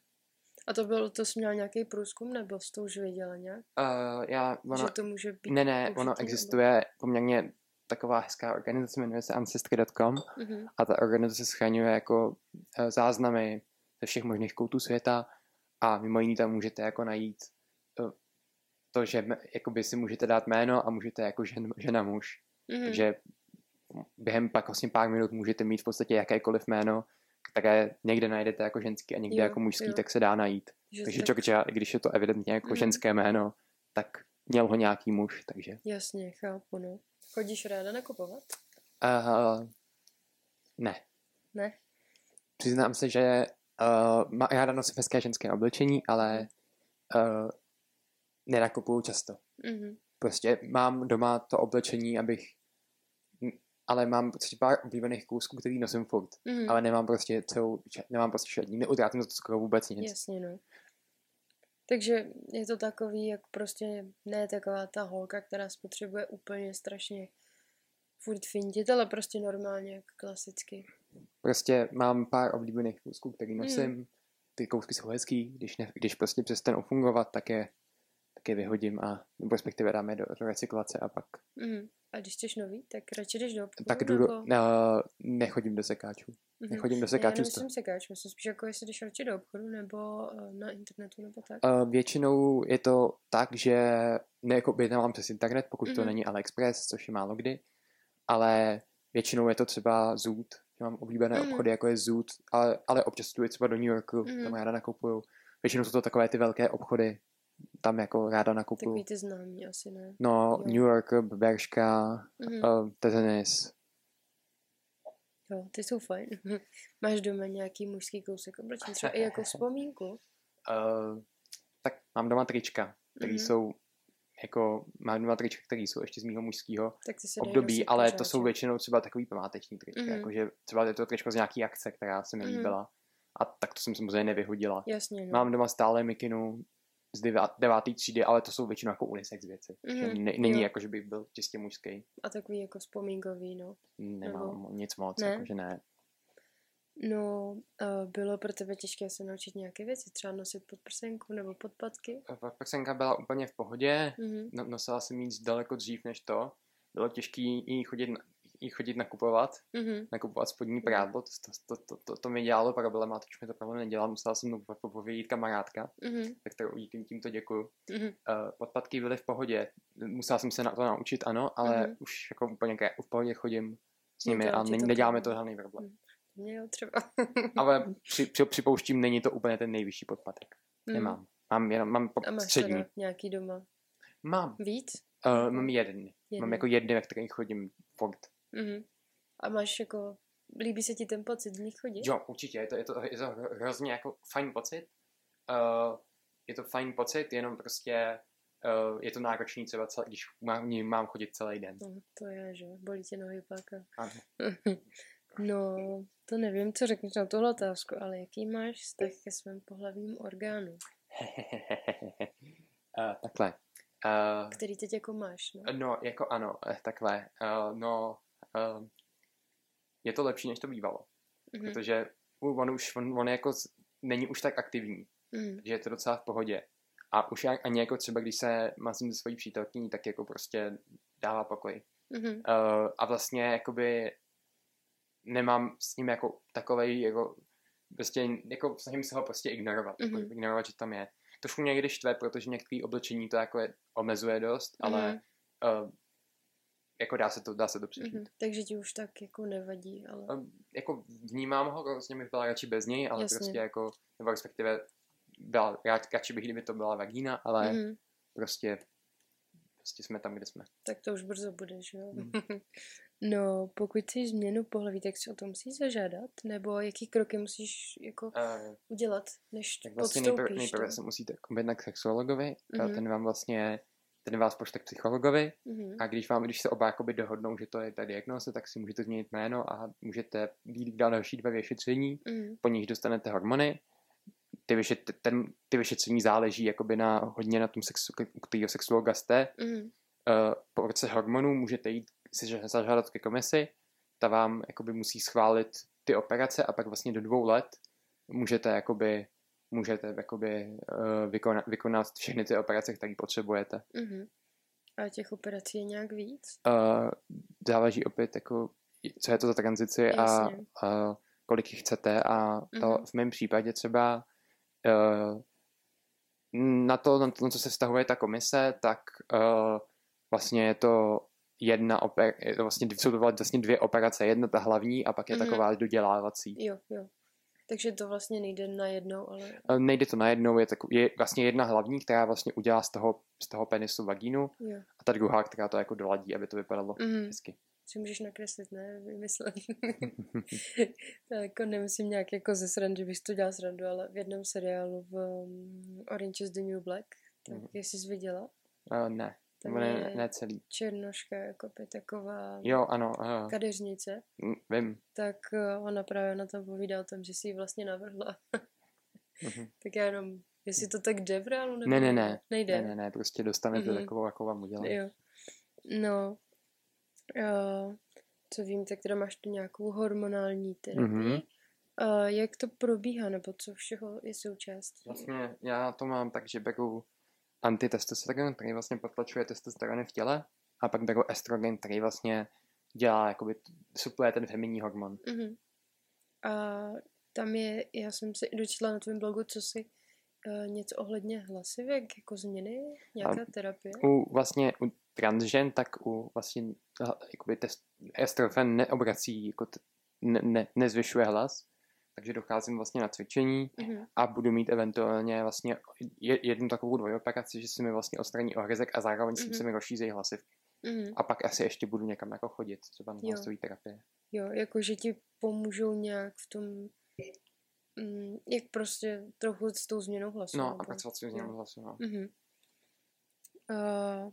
A to bylo, to jsi měl nějaký průzkum, nebo jsi to už věděla nějak? Uh, já, ono, že to může být ne, ne, ono nebo- existuje poměrně taková hezká organizace, jmenuje se Ancestry.com Mhm. a ta organizace schraňuje jako eh, záznamy ze všech možných koutů světa a mimo jiný tam můžete jako najít eh, to, že jakoby si můžete dát jméno a můžete jako žen, žena muž. Mhm. Takže během pak vlastně pár minut můžete mít v podstatě jakékoliv jméno, které někde najdete jako ženský a někde Jo, jako mužský, jo. tak se dá najít. Že Takže tak- Georgia, i když je to evidentně jako Mhm. ženské jméno, tak měl ho nějaký muž, takže... Jasně, chápu, no. Chodíš ráda nakupovat? Uh, ne. Ne? Přiznám se, že uh, má, ráda nosím hezké ženské oblečení, ale uh, nenakupuju často. Mhm. Prostě mám doma to oblečení, abych... Ale mám prostě pár oblíbených kousků, který nosím furt. Mhm. Ale nemám prostě celou... Nemám prostě všední. Neutrácím za to skoro vůbec nic. Jasně, no. Takže je to takový, jak prostě ne taková ta holka, která spotřebuje úplně strašně furt fintit, ale prostě normálně, jak klasicky. Prostě mám pár oblíbených kousků, který Hmm. nosím. Ty kousky jsou hezký, když, ne, když prostě přestanou fungovat, tak je, tak je vyhodím a nebo respektive dáme do, do recyklace a pak Mhm. A když chceš nový, tak radši jdeš do obchodu, tak jdu do, no, nechodím do sekáčů. Mhm. Nechodím do Ne, já sekáčů. nemyslím sekáč, myslím spíš jako jestli jdeš radši do obchodu, nebo eh, na internetu, nebo tak. Uh, většinou je to tak, že ne, jako přes internet, pokud to Mhm. není AliExpress, což je málo kdy, ale většinou je to třeba Zoot, že mám oblíbené Mhm. obchody, jako je Zoot, ale, ale občas jdu třeba do New Yorku, Mhm. tam ráda nakupuju. Většinou jsou to takové ty velké obchody, tam jako ráda nakupuju. Takový ty známí asi ne. No, Jo. New York, Berška, Mhm. uh, Tezenis. Jo, ty jsou fajn. Máš doma nějaký mužský kousek oblečení, třeba i jako vzpomínku. Uh, tak mám doma trička, které Mhm. jsou jako, mám doma trička, které jsou ještě z mýho mužského období, ale to jsou většinou třeba takový památeční trička, Mhm. jakože třeba je to tričko z nějaký akce, která se mi Mhm. líbila. A tak to jsem samozřejmě nevyhodila. Jasně, no. Mám doma stále mikinu z devá- deváté třídy, ale to jsou většinou jako unisex věci. Mhm, Že ne, není jo. jako, že bych byl čistě mužský. A takový jako vzpomínkový, no. Nemám Nebo- nic moc, Ne? jakože ne. No, bylo pro tebe těžké se naučit nějaké věci, třeba nosit podprsenku nebo podpatky? Prsenka byla úplně v pohodě, Mhm. no, nosila jsem jí daleko dřív než to. Bylo těžké jí chodit, jí chodit nakupovat, Mhm. nakupovat spodní prádlo, to, to, to, to, to, to mi dělalo problém, a teď už mi to problém nedělá, musela jsem po- povědět kamarádka, Mhm. tak kterou tím, tímto děkuju. Mhm. Uh, podpatky byly v pohodě, musela jsem se na to naučit, ano, ale Mhm. už jako úplně v pohodě chodím s nimi to a ne, to neděláme to žádný problém. Mě jo, třeba. Ale při, při, připouštím, není to úplně ten nejvyšší podpatek. Mhm. Nemám. Mám jenom, mám po- A máš střední. teda nějaký doma? Mám. Víc? Uh, mám jeden. Mám Jeden. jako jedny, ve kterých chodím furt. Mhm. A máš jako, líbí se ti ten pocit v nich chodit? Jo, určitě, je to, je to, je to hro- hrozně jako fajn pocit. Uh, je to fajn pocit, jenom prostě uh, je to náročný třeba, celý, když mám, mám chodit celý den. No, to je, že bolí tě nohy pak. A... No, to nevím, co řekneš na tuhle otázku, ale jaký máš vztah ke svým pohlavním orgánům? uh, takhle. Uh, Který teď jako máš, no? No, jako ano, eh, takhle. Uh, no, uh, je to lepší, než to bývalo. Mm-hmm. Protože on už, on, on jako není už tak aktivní, mm. že je to docela v pohodě. A už ani jako třeba, když se mazím se svojí přítelkyní, tak jako prostě dává pokoj. Mm-hmm. Uh, a vlastně jakoby nemám s ním jako takovej jako prostě jako snažím se ho prostě ignorovat, mm-hmm. jako ignorovat, že tam je. Trošku mě někdy štve, protože některé oblečení to jako je, omezuje dost, mm-hmm. ale uh, jako dá se to, dá se to přežít. Mm-hmm. Takže ti už tak jako nevadí, ale... Uh, jako vnímám ho, vlastně bych byla radši bez něj, ale Jasně. prostě jako, nebo respektive byla, radši bych, kdyby to byla vagína, ale mm-hmm. prostě prostě jsme tam, kde jsme. Tak to už brzo bude, že jo? Mm. no, pokud chceš změnu pohlaví, tak si o tom musíš zažádat, nebo jaký kroky musíš jako uh, udělat, než tak vlastně nejprve, nejprve se musíte kombinovat k sexuologovi, mm-hmm. ten vám vlastně ten vás pošle k psychologovi mm-hmm. a když vám, když se oba jakoby dohodnou, že to je ta diagnoza, tak si můžete změnit jméno a můžete jít dál další dva vyšetření, mm-hmm. po nich dostanete hormony ty, vyšet, ten, ty vyšetření záleží jakoby na, hodně na tom, sexu, kterého sexuologa jste. Mm. Uh, po roce hormonů můžete jít si zažádat ke komisi, ta vám jakoby musí schválit ty operace a pak vlastně do dvou let můžete jakoby můžete jakoby, uh, vykonat, vykonat všechny ty operace, které potřebujete. Mm-hmm. A těch operací je nějak víc? Uh, záleží opět, jako, co je to za tranzici a, a kolik jich chcete a to mm-hmm. v mém případě třeba Eh, na to, na to, na co se vztahuje ta komise, tak uh, vlastně je to jedna oper, je to vlastně, jsou to vlastně dvě operace, jedna ta hlavní a pak je mm-hmm. taková dodělávací. Jo, jo. Takže to vlastně nejde na jednou, ale... Uh, nejde to na jednou, je, takový, je vlastně jedna hlavní, která vlastně udělá z toho, z toho penisu vagínu jo. a ta druhá, která to jako doladí, aby to vypadalo mm-hmm. hezky si můžeš nakreslit, ne? Vymyslet. tak jako nemusím nějak jako ze srandy, že bys to dělal srandu, ale v jednom seriálu v um, Orange is the New Black, tak mm. jestli jsi viděla? Uh, ne. Tam ne, ne celý. Černoška, jako by taková jo, ano, uh, kadeřnice. Mm, vím. Tak uh, ona právě na tom povídá o tom, že si ji vlastně navrhla. mm-hmm. Tak já jenom, jestli to tak jde v reálu? Nebo ne, ne, ne. Nejde. Ne, ne, ne, prostě dostanete mm-hmm. takovou, jakou vám udělá. Jo. No, Uh, co vím, tak teda máš tu nějakou hormonální terapii. Mm-hmm. Uh, jak to probíhá, nebo co všeho je součástí? Vlastně já to mám tak, že beru antitestosteron, který vlastně potlačuje testosterony v těle, a pak beru estrogen, který vlastně dělá, jakoby, supluje ten feminní hormon. Mm-hmm. A tam je, já jsem si dočetla na tvém blogu, co si uh, něco ohledně hlasivek, jako změny, nějaká a terapie? U, vlastně u transžen, tak u vlastně jakoby test, estrofen neobrací, jako t, ne, ne, nezvyšuje hlas, takže docházím vlastně na cvičení mm-hmm. a budu mít eventuálně vlastně jednu takovou dvojoperaci, že se mi vlastně odstraní ohryzek a zároveň mm-hmm. se mi rozšíří hlasivky. Mm-hmm. A pak asi ještě budu někam jako chodit, třeba na hlasové terapie. Jo, jako že ti pomůžou nějak v tom, mm, jak prostě trochu s tou změnou hlasu. No, a pracovat s tou změnou hlasu, no. Mm-hmm. Uh,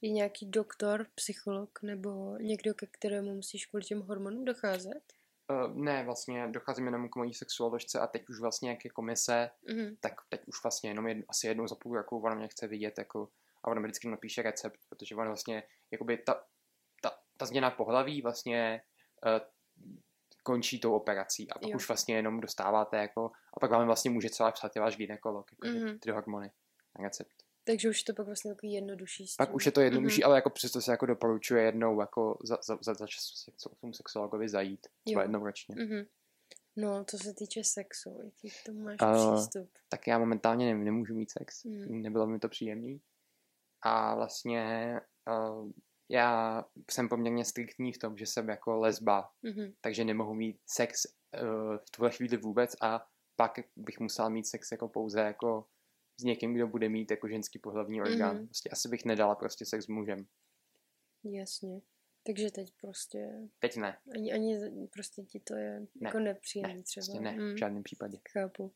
je nějaký doktor, psycholog nebo někdo, ke kterému musíš kvůli těm hormonům docházet? Uh, ne, vlastně docházím jenom k mojí sexuoložce a teď už vlastně jak je komise, mm-hmm. tak teď už vlastně jenom jedno, asi jednou za půl roku ona mě chce vidět jako, a ona mi vždycky napíše recept, protože ona vlastně, jakoby ta, ta, ta změna pohlaví vlastně uh, končí tou operací a pak jo. už vlastně jenom dostáváte jako, a pak vám vlastně může celá psát váš gynekolog, jako mm-hmm. ty hormony na recept. Takže už je to pak vlastně takový jednodušší. Pak už je to jednodušší, mm-hmm. ale jako přesto se jako doporučuje jednou jako za, za, za, za čas k tomu sexuologovi zajít. Třeba jednou ročně. Mm-hmm. No, co se týče sexu, jaký k tomu máš uh, přístup? Tak já momentálně ne, nemůžu mít sex. Mm. Nebylo mi to příjemný. A vlastně uh, já jsem poměrně striktní v tom, že jsem jako lesba, mm-hmm. takže nemohu mít sex uh, v tuhle chvíli vůbec a pak bych musel mít sex jako pouze jako s někým, kdo bude mít jako ženský pohlavní orgán. Mm. Prostě asi bych nedala prostě sex s mužem. Jasně. Takže teď prostě... Teď ne. Ani, ani prostě ti to je ne. jako nepříjemný ne, třeba. Prostě ne, mm. v žádném případě. Chápu.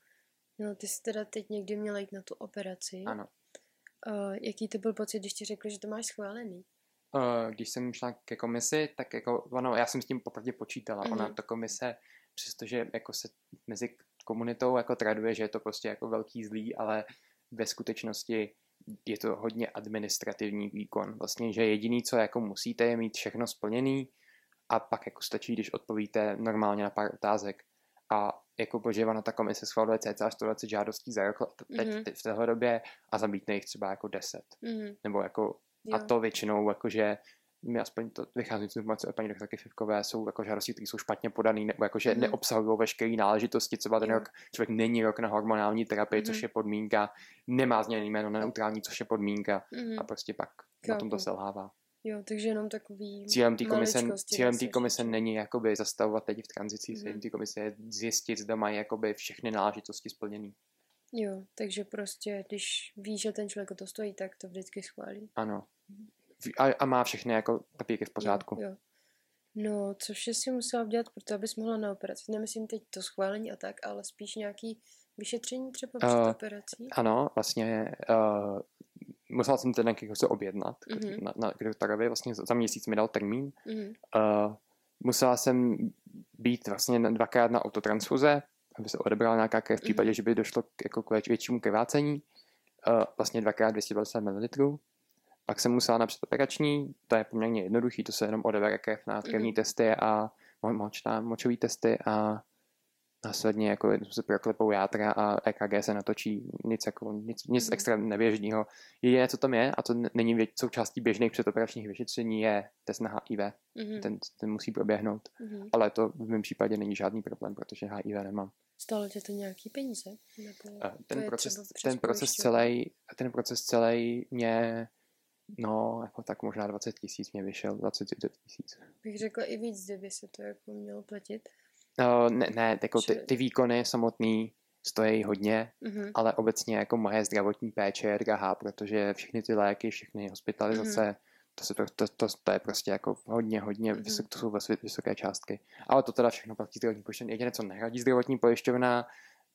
No, ty jsi teda teď někdy měla jít na tu operaci. Ano. Uh, jaký to byl pocit, když ti řekli, že to máš schválený? uh, když jsem šla ke komisi, tak jako, ono, já jsem s tím popravdě počítala. Mm-hmm. Ona, ta komise, přestože jako se mezi komunitou jako traduje, že je to prostě jako velký zlý, ale ve skutečnosti je to hodně administrativní výkon. Vlastně, že jediný, co jako musíte, je mít všechno splněný a pak jako stačí, když odpovíte normálně na pár otázek. A jako bože, ona ta komise schvaluje cca 120 žádostí za rok teď, mm-hmm. v téhle době a zamítne jich třeba jako 10. Mm-hmm. Nebo jako, jo. a to většinou jakože mi aspoň to vychází z informace od paní doktorky Fivkové, jsou jako žádosti, které jsou špatně podané, nebo jakože mm. neobsahují veškeré náležitosti, třeba ten rok člověk není rok na hormonální terapii, mm. což je podmínka, nemá změněný jméno na neutrální, což je podmínka mm. a prostě pak Kápu. na tom to selhává. Jo, takže jenom takový Cílem té komise, cílem té komise není jakoby zastavovat lidi v tranzici, mm. cílem té komise je zjistit, zda mají jakoby všechny náležitosti splněný. Jo, takže prostě, když ví, že ten člověk o to stojí, tak to vždycky schválí. Ano. Mhm a, a má všechny jako papíry v pořádku. Jo, jo. No, co vše si musela udělat pro to, abys mohla na operaci? Nemyslím teď to schválení a tak, ale spíš nějaký vyšetření třeba před uh, operací? Ano, vlastně uh, musela jsem ten jako se objednat mm-hmm. na, na doktorovi, vlastně za měsíc mi dal termín. Mm-hmm. Uh, musela jsem být vlastně dvakrát na autotransfuze, aby se odebrala nějaká krev v případě, mm-hmm. že by došlo k, jako k většímu krvácení. Uh, vlastně dvakrát 220 ml. Pak jsem musela na předoperační, to je poměrně jednoduchý, to se jenom odebere krev na krevní mm-hmm. testy a močná, močový testy a následně jako se proklepou játra a EKG se natočí, nic, jako, nic, nic mm-hmm. extra neběžného. Jediné, co tam je, a to není věc, součástí běžných předoperačních vyšetření, je test na HIV. Mm-hmm. Ten, ten musí proběhnout. Mm-hmm. Ale to v mém případě není žádný problém, protože HIV nemám. Stalo tě to nějaký peníze? Nebo ten, proces, ten, proces celý, ten proces celý mě No, jako tak možná 20 tisíc mě vyšel, 20 tisíc. Bych řekla i víc, kdyby se to jako mělo platit. No, ne, ne jako ty, ty výkony samotný stojí hodně, mm-hmm. ale obecně jako moje zdravotní péče je drahá, protože všechny ty léky, všechny hospitalizace, mm-hmm. to, se, to, to, to, to je prostě jako hodně, hodně, mm-hmm. vysok, to jsou vlastně vysoké částky. Ale to teda všechno platí zdravotní pojišťovna. Jediné, co nehradí zdravotní pojišťovna,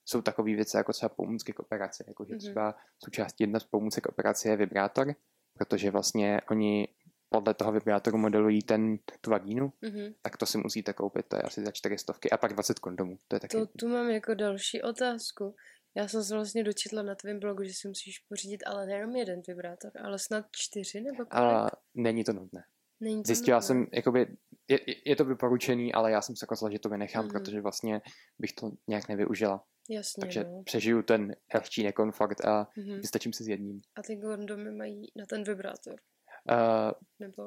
jsou takové věci jako třeba pomůcky k operaci, jakože mm-hmm. třeba součástí jedna z pomůcek operace je vibrátor, protože vlastně oni podle toho vibrátoru modelují ten, tu vagínu, mm-hmm. tak to si musíte koupit, to je asi za 400 a pak 20 kondomů. To, je taky... to tu mám jako další otázku. Já jsem se vlastně dočetla na tvém blogu, že si musíš pořídit ale nejenom jeden vibrátor, ale snad čtyři nebo kolik? A není to nutné. Zjistila nutné. jsem, jakoby, je, je to vyporučený, ale já jsem se rozhodla, že to vynechám, mm-hmm. protože vlastně bych to nějak nevyužila. Jasně, Takže no. přežiju ten lehčí nekomfort a mm-hmm. vystačím si s jedním. A ty kondomy mají na ten vibrátor? Uh, Nebo?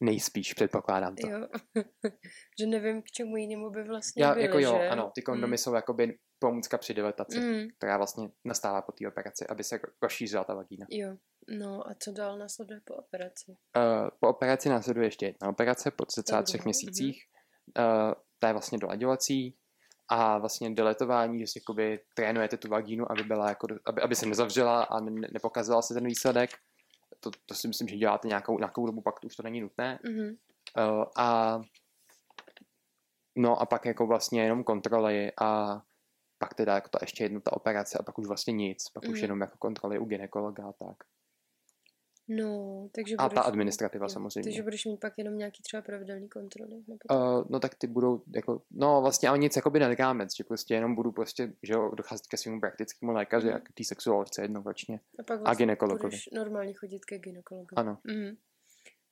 Nejspíš, předpokládám to. Jo, že nevím, k čemu jinému by vlastně Já, byly, jako jo, že? ano, ty kondomy mm. jsou jakoby pomůcka při dilataci, mm. která vlastně nastává po té operaci, aby se rozšířila ta vagína. Jo, no a co dál následuje po operaci? Uh, po operaci následuje ještě jedna operace po cca třech měsících. Mm. Uh, ta je vlastně dolaďovací, a vlastně deletování, že si jakoby trénujete tu vagínu, aby, byla jako, aby, aby se nezavřela a ne, nepokazila se ten výsledek. To, to si myslím, že děláte nějakou, nějakou dobu, pak to už to není nutné. Mm-hmm. Uh, a no a pak jako vlastně jenom kontroly a pak teda jako ta ještě jedna ta operace a pak už vlastně nic, pak mm-hmm. už mhm. jenom jako kontroly u ginekologa a tak. No, takže A ta administrativa mít, samozřejmě. Takže budeš mít pak jenom nějaký třeba pravidelný kontroly? Uh, no tak ty budou jako, no vlastně ale nic jakoby nad rámec, že prostě jenom budu prostě, že jo, docházet ke svému praktickému lékaři mm. a k té sexuálce jednou ročně. A pak vlastně a ginekologovi. budeš normálně chodit ke ginekologovi. Ano. Mm.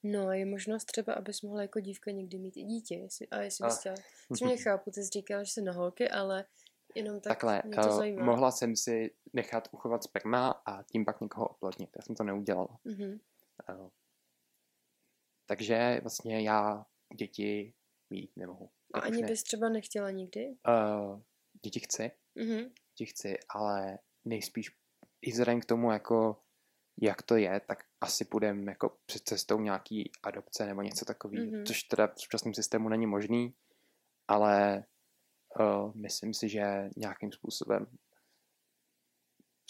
No a je možnost třeba, abys mohla jako dívka někdy mít i dítě, jestli, a jestli bys chtěla. Což mě chápu, ty jsi říkala, že jsi na holky, ale Jenom tak Takhle, uh, mohla jsem si nechat uchovat sperma a tím pak někoho oplodnit. Já jsem to neudělala. Mm-hmm. Uh, takže vlastně já děti mít nemohu. A ani ne. bys třeba nechtěla nikdy? Uh, děti chci. Mm-hmm. Děti chci, ale nejspíš i vzhledem k tomu, jako jak to je, tak asi půjdeme jako před cestou nějaký adopce nebo něco takového, mm-hmm. což teda v současném systému není možný, ale myslím si, že nějakým způsobem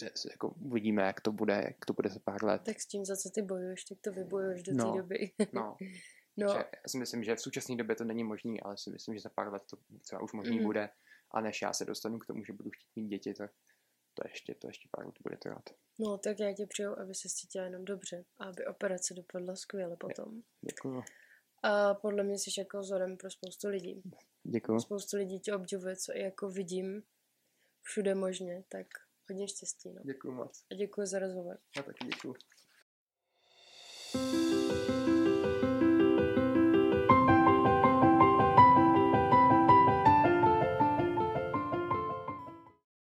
že jako uvidíme, jak to bude, jak to bude za pár let. Tak s tím, za co ty bojuješ, tak to vybojuješ do no, té doby. no. no. Že já si myslím, že v současné době to není možné, ale si myslím, že za pár let to třeba už možný mm. bude. A než já se dostanu k tomu, že budu chtít mít děti, tak to ještě, to ještě pár let bude trvat. No, tak já ti přeju, aby se cítila jenom dobře a aby operace dopadla skvěle potom. Děkuju. A podle mě jsi jako vzorem pro spoustu lidí. Děkuju. Spoustu lidí tě obdivuje, co i jako vidím všude možně, tak hodně štěstí. No. Děkuju moc. A děkuji za rozhovor. Já taky děkuju.